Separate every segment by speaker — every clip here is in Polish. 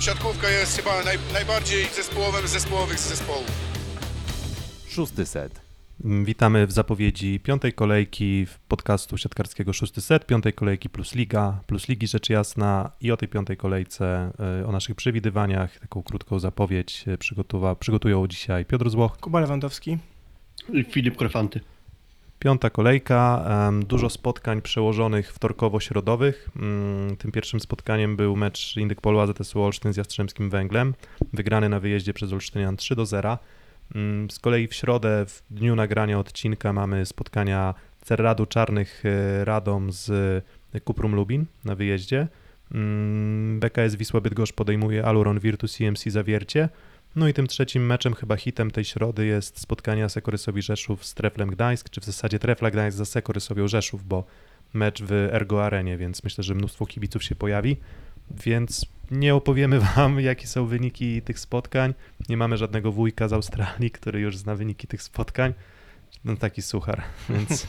Speaker 1: siatkówka jest chyba naj, najbardziej zespołowym z zespołowych z zespołów.
Speaker 2: Szósty set. Witamy w zapowiedzi piątej kolejki w podcastu siatkarskiego Szósty Set, piątej kolejki plus Liga, plus Ligi rzecz jasna i o tej piątej kolejce, y, o naszych przewidywaniach, taką krótką zapowiedź y, przygotowa, przygotują dzisiaj Piotr Złoch.
Speaker 3: Kuba Lewandowski.
Speaker 4: I Filip Krefanty.
Speaker 2: Piąta kolejka, dużo spotkań przełożonych wtorkowo-środowych. Mm, Tym pierwszym spotkaniem był mecz Indyk Polu AZS Olsztyn z Jastrzębskim Węglem, wygrany na wyjeździe przez Olsztynian 3 do 0. Mm, Z kolei w środę, w dniu nagrania odcinka, mamy spotkania Cerradu Czarnych e, Radom z Kuprum Lubin na wyjeździe. Mm, BKS Wisła Bydgoszcz podejmuje Aluron Virtus CMC Zawiercie. No i tym trzecim meczem, chyba hitem tej środy jest spotkanie Sekorysowi Rzeszów z Treflem Gdańsk, czy w zasadzie Trefla Gdańsk za Sekorysowią Rzeszów, bo mecz w Ergo Arenie, więc myślę, że mnóstwo kibiców się pojawi. Więc nie opowiemy wam, jakie są wyniki tych spotkań. Nie mamy żadnego wujka z Australii, który już zna wyniki tych spotkań. No taki suchar, więc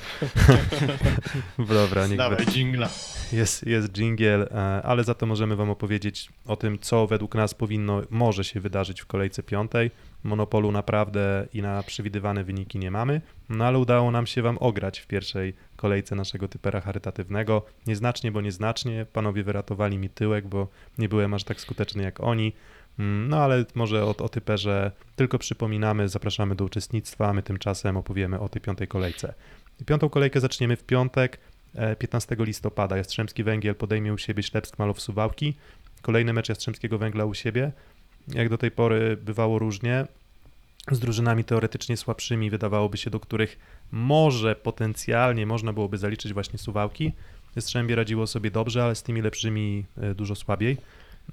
Speaker 2: dobra,
Speaker 4: Dawaj, dżingla.
Speaker 2: jest, jest dżingiel, e, ale za to możemy Wam opowiedzieć o tym, co według nas powinno, może się wydarzyć w kolejce piątej. Monopolu naprawdę i na przewidywane wyniki nie mamy, no ale udało nam się Wam ograć w pierwszej kolejce naszego typera charytatywnego. Nieznacznie, bo nieznacznie. Panowie wyratowali mi tyłek, bo nie byłem aż tak skuteczny jak oni. Mm, No ale może o, o typerze tylko przypominamy, zapraszamy do uczestnictwa, my tymczasem opowiemy o tej piątej kolejce. Piątą kolejkę zaczniemy w piątek. E, 15 listopada Jastrzębski Węgiel podejmie u siebie Ślepsk Malow Suwałki. Kolejny mecz Jastrzębskiego Węgla u siebie. Jak do tej pory bywało różnie. Z drużynami teoretycznie słabszymi, wydawałoby się, do których może potencjalnie można byłoby zaliczyć właśnie Suwałki. Jastrzębie radziło sobie dobrze, ale z tymi lepszymi e, dużo słabiej.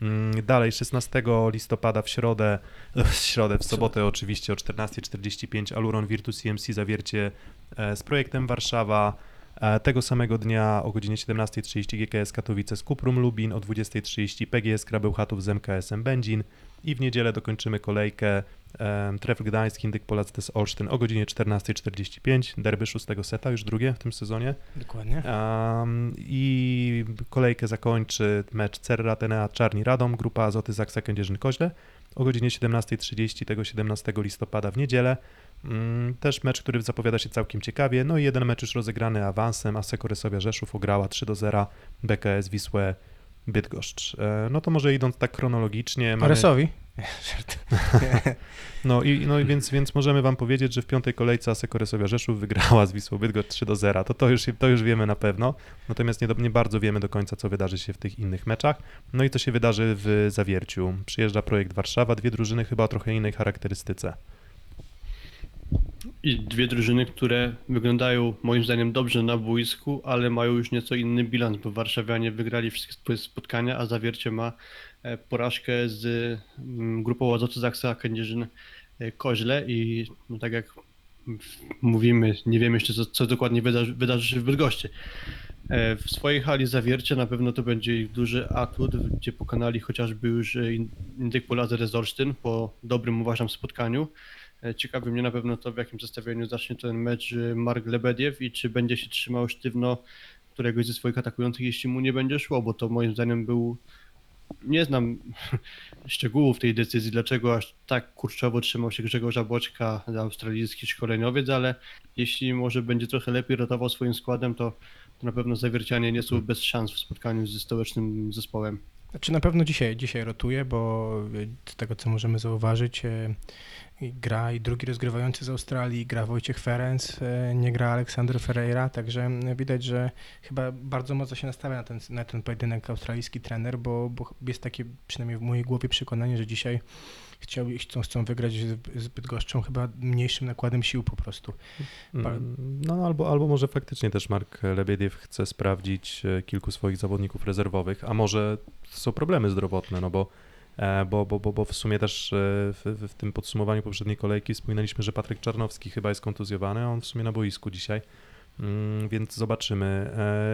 Speaker 2: Mm, Dalej, 16 listopada w środę, w środę, w sobotę oczywiście o 14.45 Aluron Virtus CMC zawiercie e, z projektem Warszawa. E, Tego samego dnia o godzinie 17.30 GKS Katowice z Kuprum Lubin, o 20.30 PGS Krabełchatów z MKS-em Będzin i w niedzielę dokończymy kolejkę Trefl Gdańsk, Indyk Polacy z Olsztyn o godzinie 14.45, derby szóstego seta, już drugie w tym sezonie.
Speaker 3: Dokładnie.
Speaker 2: Um, I kolejkę zakończy mecz Cerra Tenea Czarni Radom, grupa Azoty Zaksa Kędzierzyn Koźle o godzinie 17.30 tego 17 listopada w niedzielę. Mm, Też mecz, który zapowiada się całkiem ciekawie. No i jeden mecz już rozegrany awansem. Aseko Rysowia Rzeszów ograła 3 do 0 BKS Wisłę Bydgoszcz. E, No to może idąc tak chronologicznie. mamy-
Speaker 3: Parysowi.
Speaker 2: no i, no więc, więc możemy wam powiedzieć, że w piątej kolejce Aseko Rysowia Rzeszów wygrała z Wisłą Bydgoszcz 3 do 0. To, to, już, to już wiemy na pewno. Natomiast nie, nie bardzo wiemy do końca, co wydarzy się w tych innych meczach. No i co się wydarzy w Zawierciu. Przyjeżdża projekt Warszawa, dwie drużyny chyba o trochę innej charakterystyce.
Speaker 4: I dwie drużyny, które wyglądają moim zdaniem dobrze na boisku, ale mają już nieco inny bilans, bo warszawianie wygrali wszystkie swoje spotkania, a Zawiercie ma e, porażkę z mm, grupą Łazoty Zaksa Kędzierzyn e, Koźle i no, tak jak mówimy, nie wiemy jeszcze co, co dokładnie wydarzy, wydarzy się w Bydgoszczy. E, W swojej hali Zawiercie na pewno to będzie ich duży atut, gdzie pokonali chociażby już In- Indyk Polazer z Olsztyn po dobrym uważam spotkaniu. E, Ciekawi mnie na pewno to, w jakim zestawieniu zacznie ten mecz e, Mark Lebediew i czy będzie się trzymał sztywno któregoś ze swoich atakujących, jeśli mu nie będzie szło, bo to moim zdaniem był. Nie znam szczegółów tej decyzji, dlaczego aż tak kurczowo trzymał się Grzegorz Boczka, australijski szkoleniowiec, ale jeśli może będzie trochę lepiej rotował swoim składem, to, to na pewno zawiercianie nie są bez szans w spotkaniu ze stołecznym zespołem.
Speaker 3: Znaczy na pewno dzisiaj, dzisiaj rotuje, bo y, z tego co możemy zauważyć, y, gra i drugi rozgrywający z Australii, gra Wojciech Ferenc, y, nie gra Aleksander Ferreira, także widać, że chyba bardzo mocno się nastawia na ten, na ten pojedynek australijski trener, bo, bo jest takie przynajmniej w mojej głowie przekonanie, że dzisiaj chciał, chcą, chcą wygrać z, Bydgoszczą chyba mniejszym nakładem sił po prostu.
Speaker 2: Mm, No albo, albo może faktycznie też Mark Lebiediew chce sprawdzić e, kilku swoich zawodników rezerwowych, a może są problemy zdrowotne, no bo, e, bo, bo, bo, bo w sumie też e, w, w- tym podsumowaniu poprzedniej kolejki wspominaliśmy, że Patryk Czarnowski chyba jest kontuzjowany, a on w sumie na boisku dzisiaj. Mm, Więc zobaczymy.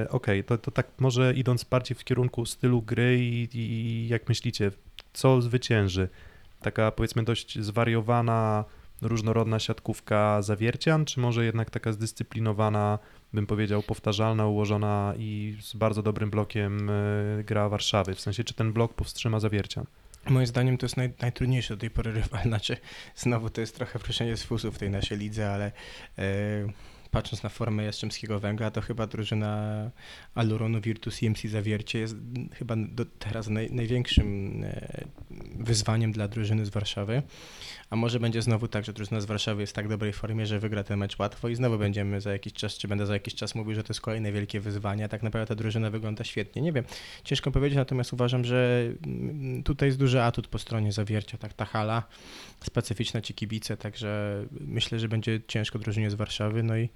Speaker 2: E, Okej, to, to tak może idąc bardziej w kierunku stylu gry i, i jak myślicie, co zwycięży? Taka powiedzmy dość zwariowana, różnorodna siatkówka zawiercian, czy może jednak taka zdyscyplinowana, bym powiedział, powtarzalna, ułożona i z bardzo dobrym blokiem e, gra Warszawy? W sensie, czy ten blok powstrzyma zawiercian?
Speaker 3: Moim zdaniem to jest naj, najtrudniejszy do tej pory rywal. Znaczy, znowu to jest trochę proszenie z fusów w tej naszej lidze, ale e, patrząc na formę Jastrzębskiego Węgla, to chyba drużyna Aluronu Virtus IMC Zawiercie jest chyba do teraz naj, największym e, wyzwaniem dla drużyny z Warszawy. A może będzie znowu tak, że drużyna z Warszawy jest w tak dobrej formie, że wygra ten mecz łatwo i znowu będziemy za jakiś czas, czy będę za jakiś czas mówił, że to jest kolejne wielkie wyzwanie, tak naprawdę ta drużyna wygląda świetnie. Nie wiem, ciężko powiedzieć, natomiast uważam, że mm, tutaj jest duży atut po stronie Zawiercia, tak ta hala, specyficzne ci kibice, także myślę, że będzie ciężko drużynie z Warszawy, no i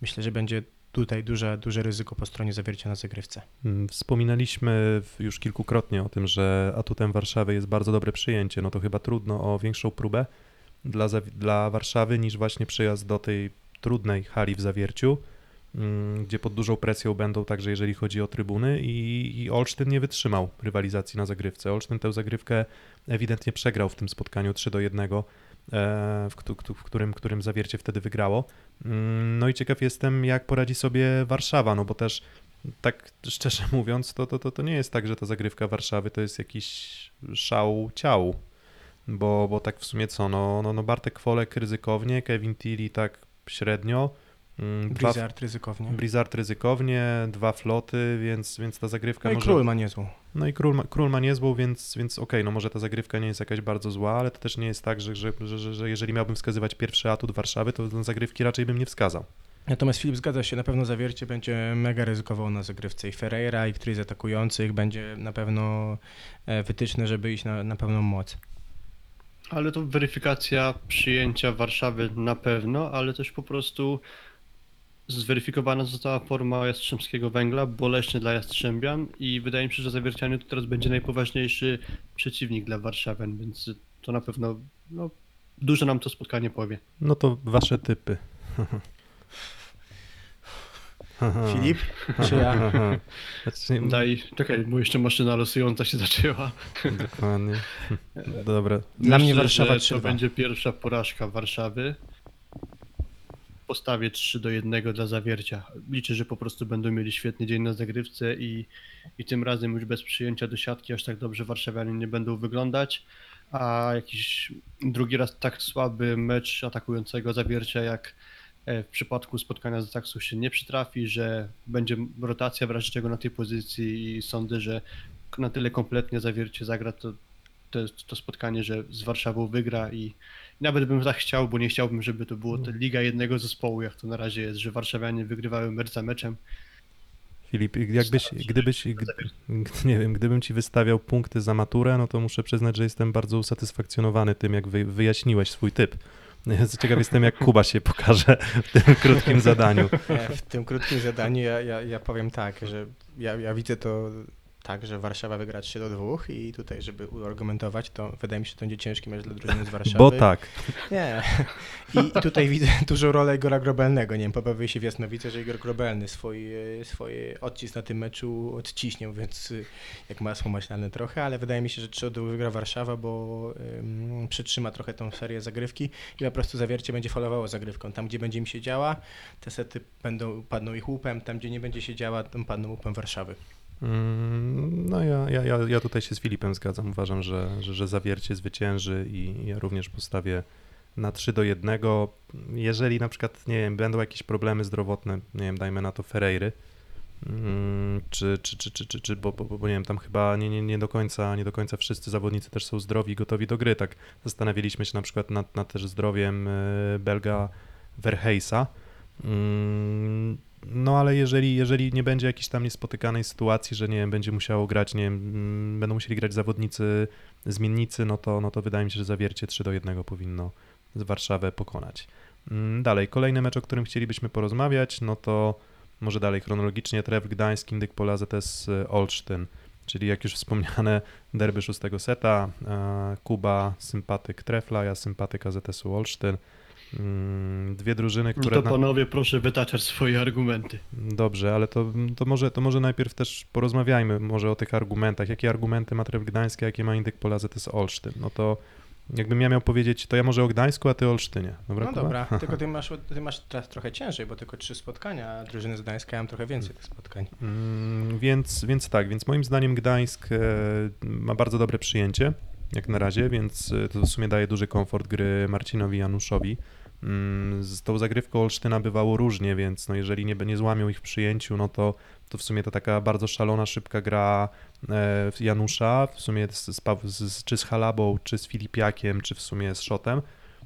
Speaker 3: myślę, że będzie tutaj duże, duże ryzyko po stronie Zawiercia na zagrywce.
Speaker 2: Mm, Wspominaliśmy już kilkukrotnie o tym, że atutem Warszawy jest bardzo dobre przyjęcie. No to chyba trudno o większą próbę dla, dla Warszawy niż właśnie przyjazd do tej trudnej hali w Zawierciu, mm, gdzie pod dużą presją będą także jeżeli chodzi o trybuny i, i Olsztyn nie wytrzymał rywalizacji na zagrywce. Olsztyn tę zagrywkę ewidentnie przegrał w tym spotkaniu 3 do 1, e, w którym, którym Zawiercie wtedy wygrało. Mm, No i ciekaw jestem, jak poradzi sobie Warszawa, no bo też tak szczerze mówiąc, to, to, to, to nie jest tak, że ta zagrywka Warszawy to jest jakiś szał ciał, bo, bo tak w sumie co, no, no, no Bartek Folek ryzykownie, Kevin Tilly tak średnio, dwa-
Speaker 3: Blizzard ryzykownie.
Speaker 2: Blizzard ryzykownie, dwa floty, więc, więc ta zagrywka
Speaker 3: No i
Speaker 2: może...
Speaker 3: Król ma niezłą.
Speaker 2: No i król ma, król ma niezłą, więc, więc okej, no może ta zagrywka nie jest jakaś bardzo zła, ale to też nie jest tak, że, że, że, że, że jeżeli miałbym wskazywać pierwszy atut Warszawy, to na zagrywki raczej bym nie wskazał.
Speaker 3: Natomiast Filip zgadza się, na pewno Zawiercie będzie mega ryzykował na zagrywce i Ferreira, i któryś z atakujących będzie na pewno e, wytyczny, żeby iść na, na pełną moc.
Speaker 4: Ale to weryfikacja przyjęcia Warszawy na pewno, ale też po prostu zweryfikowana została forma Jastrzębskiego Węgla, boleśnie dla Jastrzębian i wydaje mi się, że Zawiercianie to teraz będzie najpoważniejszy przeciwnik dla Warszawian, więc to na pewno no, dużo nam to spotkanie powie.
Speaker 2: No to wasze typy.
Speaker 3: Filip, czy ja?
Speaker 2: Znaczy,
Speaker 4: Daj, czekaj, bo jeszcze maszyna losująca się zaczęła.
Speaker 2: Dokładnie. Dobra.
Speaker 3: Dla mnie
Speaker 4: Myślę,
Speaker 3: Warszawa
Speaker 4: że to
Speaker 3: 3-2.
Speaker 4: będzie pierwsza porażka Warszawy. Postawię 3 do 1 dla zawiercia. Liczę, że po prostu będą mieli świetny dzień na zagrywce i, i tym razem już bez przyjęcia do siatki aż tak dobrze warszawianie nie będą wyglądać. A jakiś drugi raz tak słaby mecz atakującego zawiercia jak e, w przypadku spotkania z Zaksą się nie przytrafi, że będzie rotacja w razie czego na tej pozycji i sądzę, że na tyle kompletnie zawiercie zagra to, to, to spotkanie, że z Warszawą wygra i nawet bym tak chciał, bo nie chciałbym, żeby to było to liga jednego zespołu, jak to na razie jest, że warszawianie wygrywają mecz za meczem.
Speaker 2: Filip, jakbyś, gdybyś, gdy,
Speaker 4: zawiercie.
Speaker 2: nie wiem, gdybym ci wystawiał punkty za maturę, no to muszę przyznać, że jestem bardzo usatysfakcjonowany tym, jak wy, wyjaśniłeś swój typ. Ciekaw jestem, jak Kuba się pokaże w tym krótkim zadaniu.
Speaker 3: W tym krótkim zadaniu ja, ja, ja powiem tak, że ja, ja widzę to tak, że Warszawa wygra 3 do 2 i tutaj, żeby uargumentować, to wydaje mi się, że to będzie ciężki mecz dla drużyny z Warszawy.
Speaker 2: Bo tak.
Speaker 3: Nie. I, I tutaj widzę dużą rolę Igora Grobelnego. Nie wiem, pobawię się w Jasnowice, że Igor Grobelny swój, e, swoje odcisk na tym meczu odciśnie, więc y, jak masło maślane trochę, ale wydaje mi się, że 3 do 2 wygra Warszawa, bo ym, przytrzyma trochę tą serię zagrywki i po prostu zawiercie będzie falowało zagrywką. Tam, gdzie będzie im się działa, te sety będą, padną ich łupem, tam, gdzie nie będzie się działa, tam padną łupem Warszawy.
Speaker 2: Mm, No ja, ja, ja, tutaj się z Filipem zgadzam. Uważam, że, że, że zawiercie zwycięży i ja również postawię na 3 do 1. Jeżeli na przykład, nie wiem, będą jakieś problemy zdrowotne, nie wiem, dajmy na to Ferreiry, mm, czy, czy, czy, czy, czy, czy bo, bo, bo nie wiem, tam chyba nie, nie, nie, do końca, nie do końca wszyscy zawodnicy też są zdrowi i gotowi do gry. Tak zastanawialiśmy się na przykład nad, nad też zdrowiem e, Belga Verheisa. No ale jeżeli, jeżeli nie będzie jakiejś tam niespotykanej sytuacji, że nie wiem, będzie musiało grać, nie wiem, mm, będą musieli grać zawodnicy zmiennicy, no to, no to wydaje mi się, że zawiercie 3 do 1 powinno Warszawę pokonać. Mm, Dalej, kolejny mecz, o którym chcielibyśmy porozmawiać, no to może dalej chronologicznie Tref Gdańsk, Indyk Pola ZS Olsztyn, czyli jak już wspomniane derby szóstego seta, Kuba sympatyk Trefla, ja sympatyk AZS-u Olsztyn. Mm, Dwie drużyny,
Speaker 4: No
Speaker 2: które...
Speaker 4: to
Speaker 2: na-
Speaker 4: panowie proszę wytaczać swoje argumenty.
Speaker 2: Dobrze, ale to, to, może, to może najpierw też porozmawiajmy może o tych argumentach. Jakie argumenty ma Tref Gdańsk, jakie ma Indyk Pola ZS Olsztyn? No to jakbym ja miał powiedzieć, to ja może o Gdańsku, a ty o Olsztynie. Dobra,
Speaker 3: no
Speaker 2: Kuba?
Speaker 3: dobra, tylko ty masz, ty masz teraz trochę ciężej, bo tylko trzy spotkania, a drużyny z Gdańska mają trochę więcej tych spotkań.
Speaker 2: Mm, więc, więc tak, więc moim zdaniem Gdańsk e, ma bardzo dobre przyjęcie. jak na razie, więc y, to w sumie daje duży komfort gry Marcinowi Januszowi. Mm, Z tą zagrywką Olsztyna bywało różnie, więc no jeżeli nie, nie złamią ich w przyjęciu, no to, to w sumie to taka bardzo szalona, szybka gra e, Janusza, w sumie z, z, czy z Halabą, czy z Filipiakiem, czy w sumie z Szotem,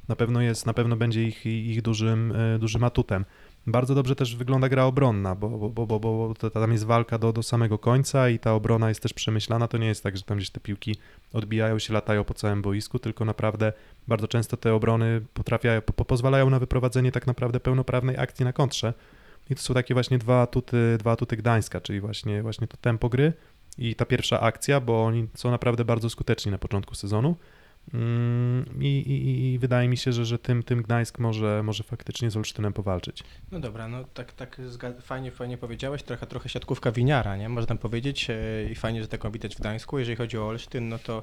Speaker 2: na pewno jest, na pewno będzie ich, ich dużym, e, dużym atutem. Bardzo dobrze też wygląda gra obronna, bo, bo, bo, bo, tam jest walka do, do samego końca i ta obrona jest też przemyślana. To nie jest tak, że tam gdzieś te piłki odbijają się, latają po całym boisku, tylko naprawdę bardzo często te obrony potrafiają, po, pozwalają na wyprowadzenie tak naprawdę pełnoprawnej akcji na kontrze. I to są takie właśnie dwa atuty, dwa atuty Gdańska, czyli właśnie, właśnie to tempo gry i ta pierwsza akcja, bo oni są naprawdę bardzo skuteczni na początku sezonu. Mm, I, i, I wydaje mi się, że, że tym, tym Gdańsk może, może faktycznie z Olsztynem powalczyć.
Speaker 3: No dobra, no tak, tak fajnie, fajnie powiedziałeś, trochę, trochę siatkówka winiara, nie? Można powiedzieć e, i fajnie, że taką widać w Gdańsku. Jeżeli chodzi o Olsztyn, no to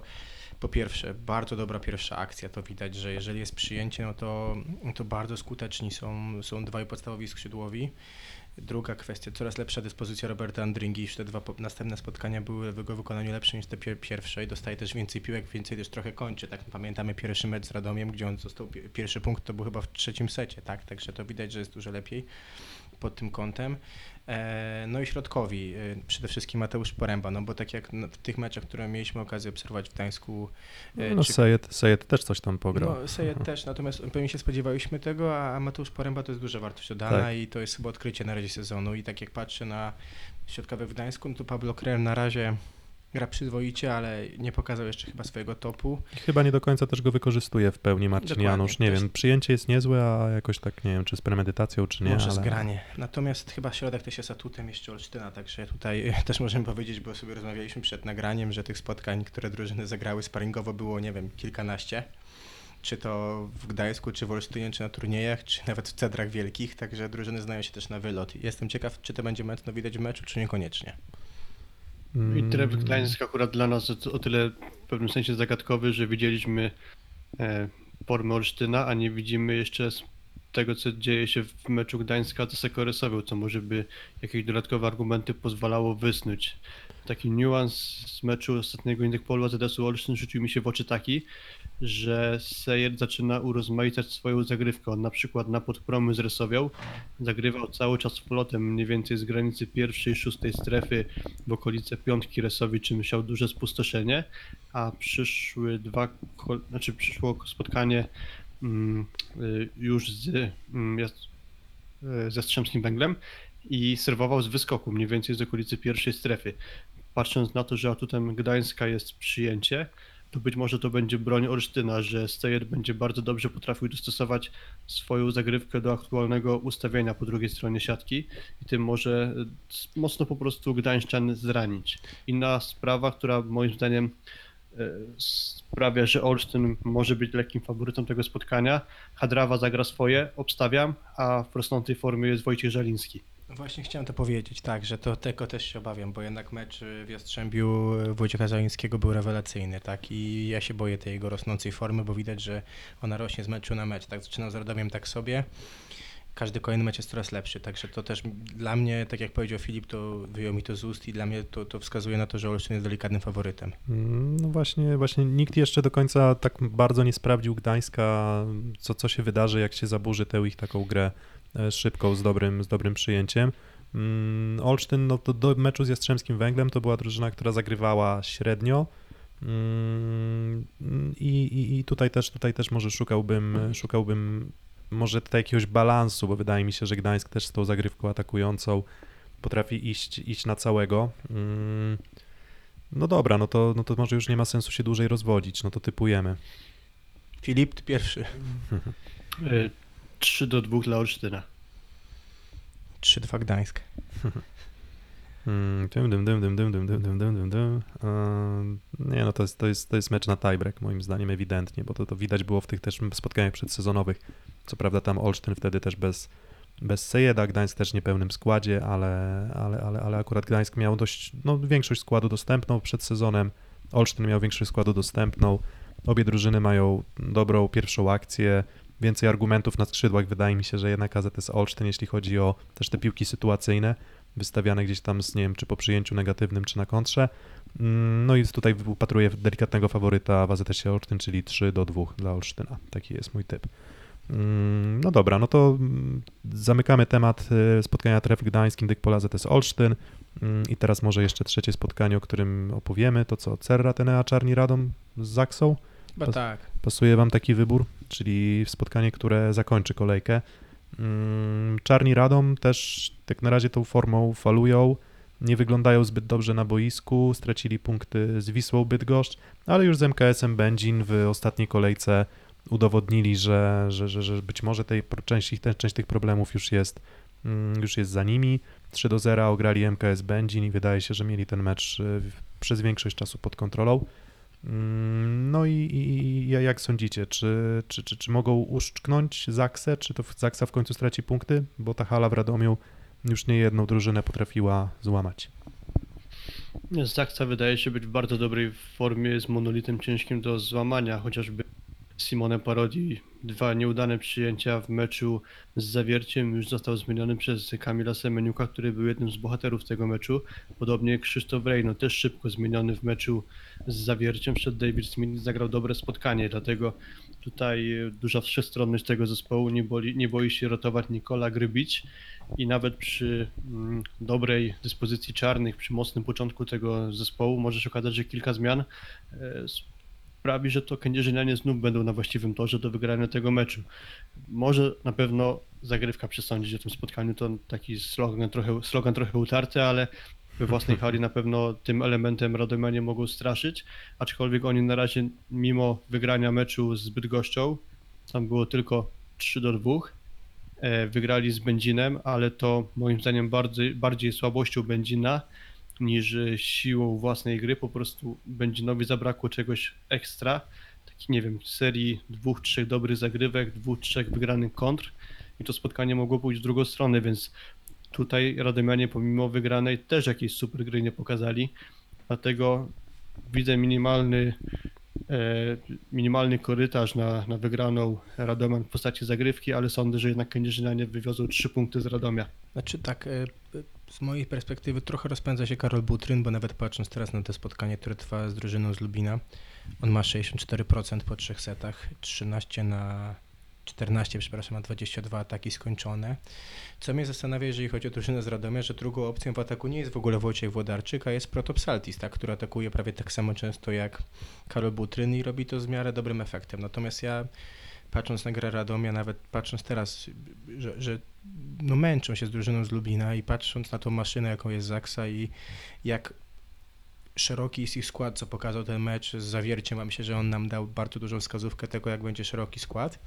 Speaker 3: po pierwsze, bardzo dobra pierwsza akcja, to widać, że jeżeli jest przyjęcie, no to, to bardzo skuteczni są, są dwaj podstawowi skrzydłowi. Druga kwestia, coraz lepsza dyspozycja Roberta Andringi, już te dwa następne spotkania były w jego wykonaniu lepsze niż te pier- pierwsze i dostaje też więcej piłek, więcej też trochę kończy, tak pamiętamy pierwszy mecz z Radomiem, gdzie on został, pi- pierwszy punkt to był chyba w trzecim secie, tak, także to widać, że jest dużo lepiej pod tym kątem. E, No i środkowi, e, przede wszystkim Mateusz Poręba, no bo tak jak w tych meczach, które mieliśmy okazję obserwować w Gdańsku, e,
Speaker 2: No,
Speaker 3: czy
Speaker 2: Sejet, Sejet też coś tam pograł.
Speaker 3: no, Sejet też, natomiast pewnie się spodziewaliśmy tego, a a Mateusz Poręba to jest duża wartość dodana
Speaker 2: Tak.
Speaker 3: i to jest chyba odkrycie na razie sezonu i tak jak patrzę na środkowe w Gdańsku, no to Pablo Krem na razie gra przyzwoicie, ale nie pokazał jeszcze chyba swojego topu.
Speaker 2: Chyba nie do końca też go wykorzystuje w pełni Marcin
Speaker 3: Dokładnie,
Speaker 2: Janusz. Nie wiem, przyjęcie jest niezłe, a jakoś tak nie wiem, czy z premedytacją, czy nie.
Speaker 3: Może
Speaker 2: ale...
Speaker 3: zgranie. Natomiast chyba środek też jest atutem jeszcze Olsztyna, także tutaj też możemy powiedzieć, bo sobie rozmawialiśmy przed nagraniem, że tych spotkań, które drużyny zagrały sparingowo było, nie wiem, kilkanaście. Czy to w Gdańsku, czy w Olsztynie, czy na turniejach, czy nawet w Cedrach Wielkich, także drużyny znają się też na wylot. Jestem ciekaw, czy to będzie mocno widać w meczu, czy niekoniecznie.
Speaker 4: I
Speaker 2: Mm,
Speaker 4: tryb Gdańsk akurat dla nas o- o tyle w pewnym sensie zagadkowy, że widzieliśmy e, formę Olsztyna, a nie widzimy jeszcze z tego, co dzieje się w meczu Gdańska z Sekoresowią, co może by jakieś dodatkowe argumenty pozwalało wysnuć. Taki niuans z meczu ostatniego Indykpolu AZS-u Olsztyn rzucił mi się w oczy taki, że Sejer zaczyna urozmaicać swoją zagrywkę. On na przykład na podpromy z Resowią zagrywał cały czas flotem mniej więcej z granicy pierwszej, szóstej strefy w okolice piątki Resowi, czym siał duże spustoszenie, a przyszły dwa, znaczy przyszło spotkanie mm, y, już z mm, y, z Jastrzębskim Węglem i serwował z wyskoku, mniej więcej z okolicy pierwszej strefy. Patrząc na to, że atutem Gdańska jest przyjęcie, to być może to będzie broń Olsztyna, że Steyer będzie bardzo dobrze potrafił dostosować swoją zagrywkę do aktualnego ustawienia po drugiej stronie siatki i tym może e, mocno po prostu Gdańszczan zranić. Inna sprawa, która moim zdaniem e, sprawia, że Olsztyn może być lekkim faworytem tego spotkania. Hadrawa zagra swoje, obstawiam, a w rosnącej formie jest Wojciech Żaliński.
Speaker 3: Właśnie chciałem to powiedzieć, tak, że to tego też się obawiam, bo jednak mecz w Jastrzębiu Wojciecha Zalińskiego był rewelacyjny, tak, i ja się boję tej jego rosnącej formy, bo widać, że ona rośnie z meczu na mecz, tak, zaczynał z Radomiem tak sobie, każdy kolejny mecz jest coraz lepszy, także to też dla mnie, tak jak powiedział Filip, to wyjął mi to z ust i dla mnie to, to wskazuje na to, że Olsztyn jest delikatnym faworytem.
Speaker 2: Mm, No właśnie, właśnie nikt jeszcze do końca tak bardzo nie sprawdził Gdańska, co, co się wydarzy, jak się zaburzy tę ich taką grę. e, szybką, z dobrym, z dobrym przyjęciem. Mm, Olsztyn no, to do meczu z Jastrzębskim Węglem to była drużyna, która zagrywała średnio. Mm, I, i, I tutaj też tutaj też może szukałbym, szukałbym może tutaj jakiegoś balansu, bo wydaje mi się, że Gdańsk też z tą zagrywką atakującą potrafi iść, iść na całego. Mm, No dobra, no to, no to może już nie ma sensu się dłużej rozwodzić, no to typujemy.
Speaker 3: Filip, ty pierwszy.
Speaker 4: E, 3 do 2 dla Olsztyna.
Speaker 3: 3-2 Gdańsk.
Speaker 2: Mm, Dym, dym, dym, dym, dym, dym, dym, dym, dym, dym, dym. Eee, Nie no, to jest, to, jest, to jest mecz na tiebreak moim zdaniem ewidentnie, bo to, to widać było w tych też spotkaniach przedsezonowych. Co prawda tam Olsztyn wtedy też bez, bez Sejeda, Gdańsk też niepełnym składzie, ale, ale, ale, ale akurat Gdańsk miał dość, no większość składu dostępną przed sezonem, Olsztyn miał większość składu dostępną, obie drużyny mają dobrą pierwszą akcję, więcej argumentów na skrzydłach, wydaje mi się, że jednak AZS Olsztyn, jeśli chodzi o też te piłki sytuacyjne, wystawiane gdzieś tam z, nie wiem, czy po przyjęciu negatywnym, czy na kontrze. Mm, No i tutaj upatruję delikatnego faworyta w AZS Olsztyn, czyli 3 do 2 dla Olsztyna. Taki jest mój typ. Mm, No dobra, no to mm, zamykamy temat y, spotkania Tref Gdańsk, Indyk Pola ZS Olsztyn i teraz może jeszcze trzecie spotkanie, o którym opowiemy, to co, Cerra Tenea Czarni Radom z Zaksą?
Speaker 3: Chyba
Speaker 2: Pas-
Speaker 3: tak.
Speaker 2: Pasuje wam taki wybór, czyli spotkanie, które zakończy kolejkę. Mm, Czarni Radom też tak na razie tą formą falują, nie wyglądają zbyt dobrze na boisku, stracili punkty z Wisłą Bydgoszcz, ale już z MKS-em Będzin w ostatniej kolejce udowodnili, że, że, że, że być może tej część, część tych problemów już jest, mm, już jest za nimi. 3 do 0 ograli MKS Będzin i wydaje się, że mieli ten mecz y, przez większość czasu pod kontrolą. Mm, No i, i jak sądzicie, czy, czy, czy, czy mogą uszczknąć Zaksę, czy to Zaksa w końcu straci punkty? Bo ta hala w Radomiu już nie jedną drużynę potrafiła złamać.
Speaker 4: Zaksa wydaje się być w bardzo dobrej formie, jest monolitem ciężkim do złamania, chociażby Simone Parodi, dwa nieudane przyjęcia w meczu z Zawierciem już został zmieniony przez Kamila Semeniuka, który był jednym z bohaterów tego meczu. Podobnie Krzysztof Rejno, też szybko zmieniony w meczu z Zawierciem, przed David Smith zagrał dobre spotkanie, dlatego tutaj e, duża wszechstronność tego zespołu, nie, boli, nie boi się rotować Nikola Grybić i nawet przy mm, dobrej dyspozycji czarnych, przy mocnym początku tego zespołu może się okazać, że kilka zmian e, sprawi, że to kędzierzynianie znów będą na właściwym torze do wygrania tego meczu. Może na pewno zagrywka przesądzić o tym spotkaniu, to taki slogan trochę, slogan trochę utarty, ale we własnej hali na pewno tym elementem Radomianie mogą straszyć, aczkolwiek oni na razie mimo wygrania meczu z Bydgoszczą, tam było tylko 3 do 2, e, wygrali z Będzinem, ale to moim zdaniem bardziej, bardziej słabością Będzina niż siłą własnej gry. Po prostu Będzinowi zabrakło czegoś ekstra. Taki, nie wiem, serii dwóch, trzech dobrych zagrywek, dwóch, trzech wygranych kontr i to spotkanie mogło pójść w drugą stronę, więc tutaj Radomianie pomimo wygranej też jakiejś super gry nie pokazali. Dlatego widzę minimalny e, minimalny korytarz na, na wygraną Radomian w postaci zagrywki, ale sądzę, że jednak Kędzierzynianie wywiozą trzy punkty z Radomia.
Speaker 3: Znaczy tak, e, z mojej perspektywy trochę rozpędza się Karol Butryn, bo nawet patrząc teraz na to spotkanie, które trwa z drużyną z Lubina, on ma 64% po trzech setach, 13 na 14, przepraszam, ma 22 ataki skończone. Co mnie zastanawia, jeżeli chodzi o drużynę z Radomia, że drugą opcją w ataku nie jest w ogóle Wojciech Włodarczyk, a jest Protopsaltis, tak, który atakuje prawie tak samo często jak Karol Butryn i robi to z miarę dobrym efektem. Natomiast ja patrząc na grę Radomia, nawet patrząc teraz, że, że no męczą się z drużyną z Lubina i patrząc na tą maszynę, jaką jest Zaksa i jak szeroki jest ich skład, co pokazał ten mecz z Zawierciem, a myślę, że on nam dał bardzo dużą wskazówkę tego, jak będzie szeroki skład,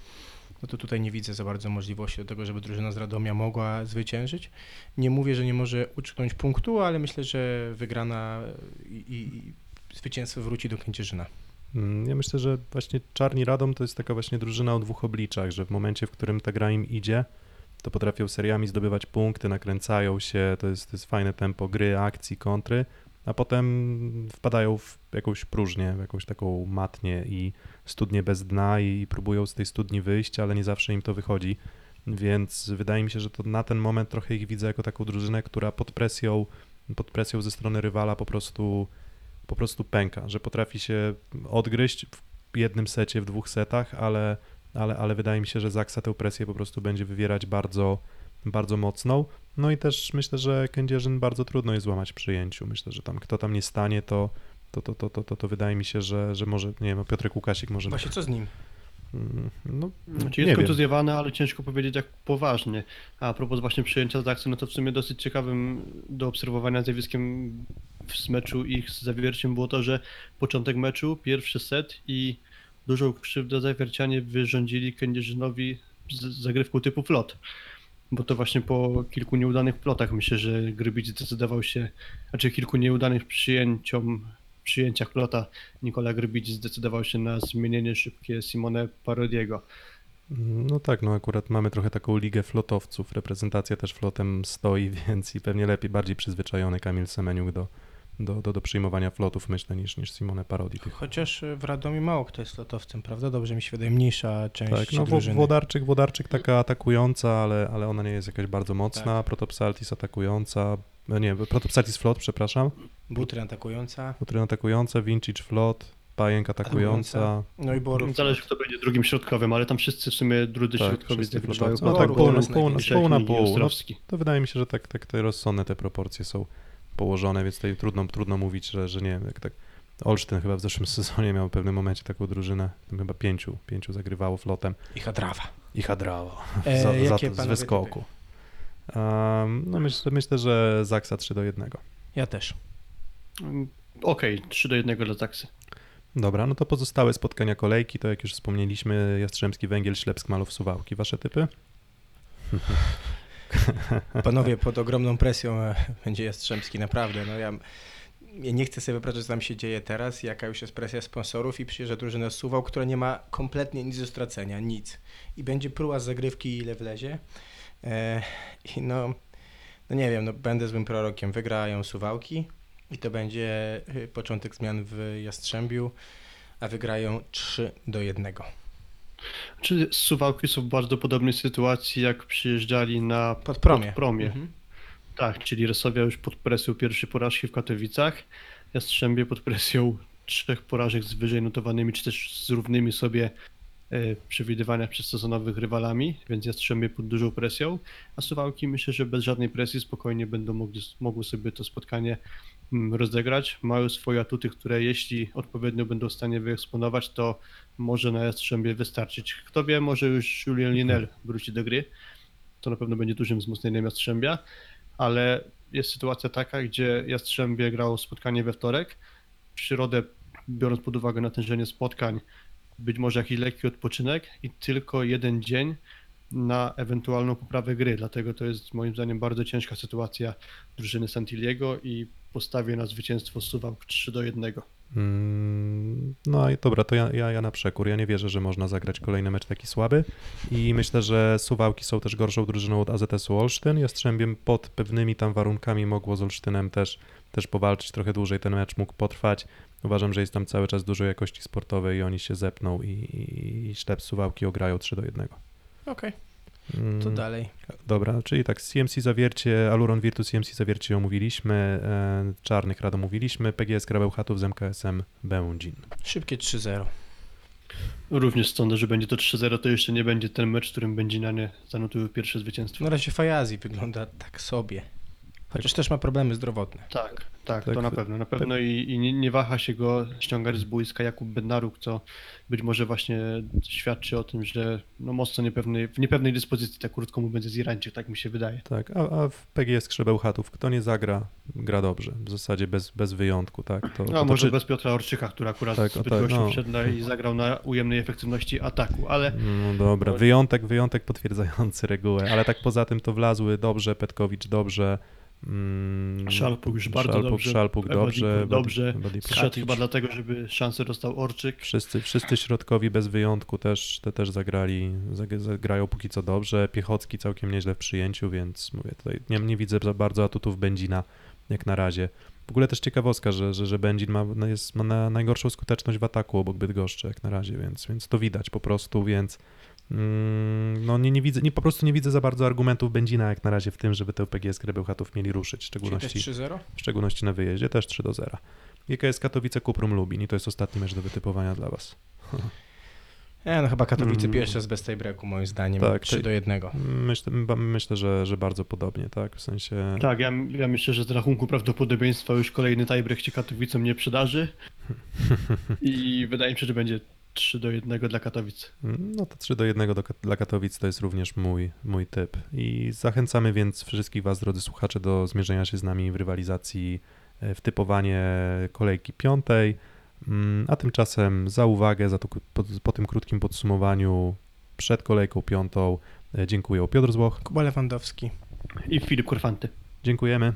Speaker 3: no to tutaj nie widzę za bardzo możliwości do tego, żeby drużyna z Radomia mogła zwyciężyć. Nie mówię, że nie może uczknąć punktu, ale myślę, że wygrana i, i, i zwycięstwo wróci do Kędzierzyna.
Speaker 2: Mm, Ja myślę, że właśnie Czarni Radom to jest taka właśnie drużyna o dwóch obliczach, że w momencie, w którym ta gra im idzie, to potrafią seriami zdobywać punkty, nakręcają się, to jest, to jest fajne tempo gry, akcji, kontry, a potem wpadają w jakąś próżnię, w jakąś taką matnię i studnię bez dna i próbują z tej studni wyjść, ale nie zawsze im to wychodzi. Więc wydaje mi się, że to na ten moment trochę ich widzę jako taką drużynę, która pod presją, pod presją ze strony rywala po prostu, po prostu pęka, że potrafi się odgryźć w jednym secie, w dwóch setach, ale, ale, ale wydaje mi się, że Zaksa tę presję po prostu będzie wywierać bardzo, bardzo mocną. No i też myślę, że Kędzierzyn bardzo trudno jest złamać przyjęciu. Myślę, że tam kto tam nie stanie, to, to, to, to, to, to, to wydaje mi się, że, że może, nie wiem, Piotrek Łukasik może...
Speaker 3: Właśnie co z nim?
Speaker 2: Mm, No,
Speaker 4: Znaczy
Speaker 2: nie
Speaker 4: jest kontuzjowany, ale ciężko powiedzieć jak poważnie. A propos właśnie przyjęcia z akcji, no to w sumie dosyć ciekawym do obserwowania zjawiskiem w meczu ich z Zawierciem było to, że początek meczu, pierwszy set i dużą krzywdę Zawiercianie wyrządzili Kędzierzynowi z zagrywką typu flot. Bo to właśnie po kilku nieudanych plotach myślę, że Grybic zdecydował się, znaczy kilku nieudanych przyjęciom, przyjęciach plota Nikola Grybic zdecydował się na zmienienie szybkie Simone Parodiego.
Speaker 2: No tak, no akurat mamy trochę taką ligę flotowców. Reprezentacja też flotem stoi, więc i pewnie lepiej, bardziej przyzwyczajony Kamil Semeniuk do, do, do, do przyjmowania flotów, myślę, niż, niż Simone Parodi. Tych.
Speaker 3: Chociaż w Radomiu mało kto jest lotowcem, prawda? Dobrze mi się wydaje, mniejsza część
Speaker 2: Tak, no
Speaker 3: drużyny.
Speaker 2: Włodarczyk, Włodarczyk taka atakująca, ale, ale ona nie jest jakaś bardzo mocna.
Speaker 3: Tak.
Speaker 2: Protopsaltis atakująca, no nie, Protopsaltis Flot, przepraszam.
Speaker 3: Butry atakująca.
Speaker 2: Utry atakująca, Vintage Flot, Pajęk atakująca.
Speaker 3: No i Borów.
Speaker 4: Zależy kto będzie drugim środkowym, ale tam wszyscy w sumie drudzy
Speaker 2: Tak,
Speaker 4: środkowi wygrywają.
Speaker 2: flotowcy. No
Speaker 3: No
Speaker 2: tak,
Speaker 3: Borów
Speaker 2: pół, na- pół, na-
Speaker 3: najwięcej.
Speaker 2: pół na pół. No, to wydaje mi się, że tak, tak te rozsądne te proporcje są położone, więc tutaj trudno, trudno mówić, że, że nie wiem, jak tak Olsztyn chyba w zeszłym sezonie miał w pewnym momencie taką drużynę, tam chyba pięciu, pięciu zagrywało flotem
Speaker 3: I Hadrawa.
Speaker 2: i hadrało
Speaker 3: E,
Speaker 2: za, za to, z wyskoku. Um, no myślę, myślę, że Zaksa 3 do 1.
Speaker 3: Ja też.
Speaker 4: Mm, Okej, 3 do 1 dla Zaksy.
Speaker 2: Dobra, no to pozostałe spotkania kolejki, to jak już wspomnieliśmy, Jastrzębski Węgiel, Ślepsk, Malów, Suwałki. Wasze typy?
Speaker 3: Panowie, pod ogromną presją e, będzie Jastrzębski, naprawdę. No ja, nie chcę sobie wyobrażać, co tam się dzieje teraz, jaka już jest presja sponsorów i przyjeżdża drużyna Suwał, która nie ma kompletnie nic do stracenia, nic. I będzie próba z zagrywki, ile wlezie. E, I no, no nie wiem, no będę złym prorokiem. Wygrają Suwałki i to będzie y, początek zmian w Jastrzębiu, a wygrają 3 do 1.
Speaker 4: Czy Suwałki są w bardzo podobnej sytuacji, jak przyjeżdżali na
Speaker 3: Pod promie.
Speaker 4: Podpromie.
Speaker 3: Mhm.
Speaker 4: Tak, czyli Resowia już pod presją pierwszej porażki w Katowicach, Jastrzębie pod presją trzech porażek z wyżej notowanymi, czy też z równymi sobie przewidywania przez sezonowych rywalami, więc Jastrzębie pod dużą presją, a Suwałki myślę, że bez żadnej presji spokojnie będą mogli, mogły sobie to spotkanie mm, rozegrać. Mają swoje atuty, które jeśli odpowiednio będą w stanie wyeksponować, to może na Jastrzębie wystarczyć. Kto wie, może już Julian Linel wróci do gry. To na pewno będzie dużym wzmocnieniem Jastrzębia ale jest sytuacja taka, gdzie Jastrzębie grało spotkanie we wtorek. W środę, biorąc pod uwagę natężenie spotkań, być może jakiś lekki odpoczynek i tylko jeden dzień na ewentualną poprawę gry. Dlatego to jest moim zdaniem bardzo ciężka sytuacja drużyny Santiliego i postawię na zwycięstwo Suwałk 3 do 1.
Speaker 2: Mm, No i dobra, to ja, ja, ja na przekór. Ja nie wierzę, że można zagrać kolejny mecz taki słaby i myślę, że Suwałki są też gorszą drużyną od AZS-u Olsztyn. Jastrzębiem pod pewnymi tam warunkami mogło z Olsztynem też, też powalczyć trochę dłużej. Ten mecz mógł potrwać. Uważam, że jest tam cały czas dużo jakości sportowej i oni się zepną i, i, i Sztep Suwałki ograją 3 do 1.
Speaker 3: Okej,
Speaker 2: Mm,
Speaker 3: to dalej.
Speaker 2: Dobra, czyli tak, CMC Zawiercie, Aluron Virtus CMC Zawiercie omówiliśmy, e, Czarnych Rad omówiliśmy, PGS Krabełchatów z MKS-em Będzin.
Speaker 3: Szybkie 3-0.
Speaker 4: Również sądzę, że będzie to 3-0, to jeszcze nie będzie ten mecz, w którym Będzinanie zanotują pierwsze zwycięstwo.
Speaker 3: Na razie Fajazi wygląda tak sobie. Chociaż też ma problemy zdrowotne.
Speaker 4: Tak, tak,
Speaker 2: Tak,
Speaker 4: to na pewno. Na pewno i, i nie, nie waha się go ściągać z boiska Jakub Bednaruk, co być może właśnie świadczy o tym, że no mocno niepewnej, w niepewnej dyspozycji, tak krótko mówiąc, jest Irańczyk, tak mi się wydaje.
Speaker 2: Tak, a, a w PGS Krzebełchatów, kto nie zagra, gra dobrze, w zasadzie bez, bez wyjątku, tak? To,
Speaker 4: No
Speaker 2: to
Speaker 4: może
Speaker 2: czy-
Speaker 4: bez Piotra Orczyka, który akurat
Speaker 2: Tak,
Speaker 4: z
Speaker 2: o tak, no.
Speaker 4: wszedł na- i zagrał na ujemnej efektywności ataku, ale
Speaker 2: No dobra, wyjątek, wyjątek potwierdzający regułę, ale tak poza tym to wlazły dobrze, Petkowicz dobrze, mm,
Speaker 4: Szalpuk już bardzo
Speaker 2: Szalpuk,
Speaker 4: dobrze,
Speaker 2: Szalpuk dobrze,
Speaker 4: dobrze. Zszedł chyba dlatego, żeby szansę dostał Orczyk.
Speaker 2: Wszyscy, wszyscy środkowi bez wyjątku też, te też zagrali, zag- zagrają póki co dobrze. Piechocki całkiem nieźle w przyjęciu, więc mówię tutaj, nie, nie widzę za bardzo atutów Będzina jak na razie. W ogóle też ciekawostka, że, że, że Będzin ma, no jest, ma na, najgorszą skuteczność w ataku obok Bydgoszczy jak na razie, więc, więc to widać po prostu, więc no nie, nie widzę, nie, po prostu nie widzę za bardzo argumentów Będzina jak na razie w tym, żeby te PGS Krebełchatów mieli ruszyć, w szczególności,
Speaker 3: 3-0?
Speaker 2: w szczególności na wyjeździe, też 3 do 0. GKS Katowice Kuprum Lubin i to jest ostatni mecz do wytypowania dla was.
Speaker 3: Nie, no chyba Katowice
Speaker 2: Mm.
Speaker 3: pierwsze z bez tej breaku moim zdaniem.
Speaker 2: Tak,
Speaker 3: 3
Speaker 2: te-
Speaker 3: do 1.
Speaker 2: Myślę, myślę że, że bardzo podobnie, tak? W sensie.
Speaker 4: Tak, ja, ja myślę, że z rachunku prawdopodobieństwa już kolejny tiebreak się Katowicom nie przydarzy i wydaje mi się, że będzie 3 do 1 dla Katowic.
Speaker 2: No to 3 do 1 do, dla Katowic to jest również mój, mój typ. I zachęcamy więc wszystkich Was, drodzy słuchacze, do zmierzenia się z nami w rywalizacji e, w typowanie kolejki piątej. Mm, A tymczasem za uwagę, za to, po, po tym krótkim podsumowaniu przed kolejką piątą e, dziękuję Piotr Złoch.
Speaker 3: Kuba Lewandowski.
Speaker 4: I Filip Korfanty.
Speaker 2: Dziękujemy.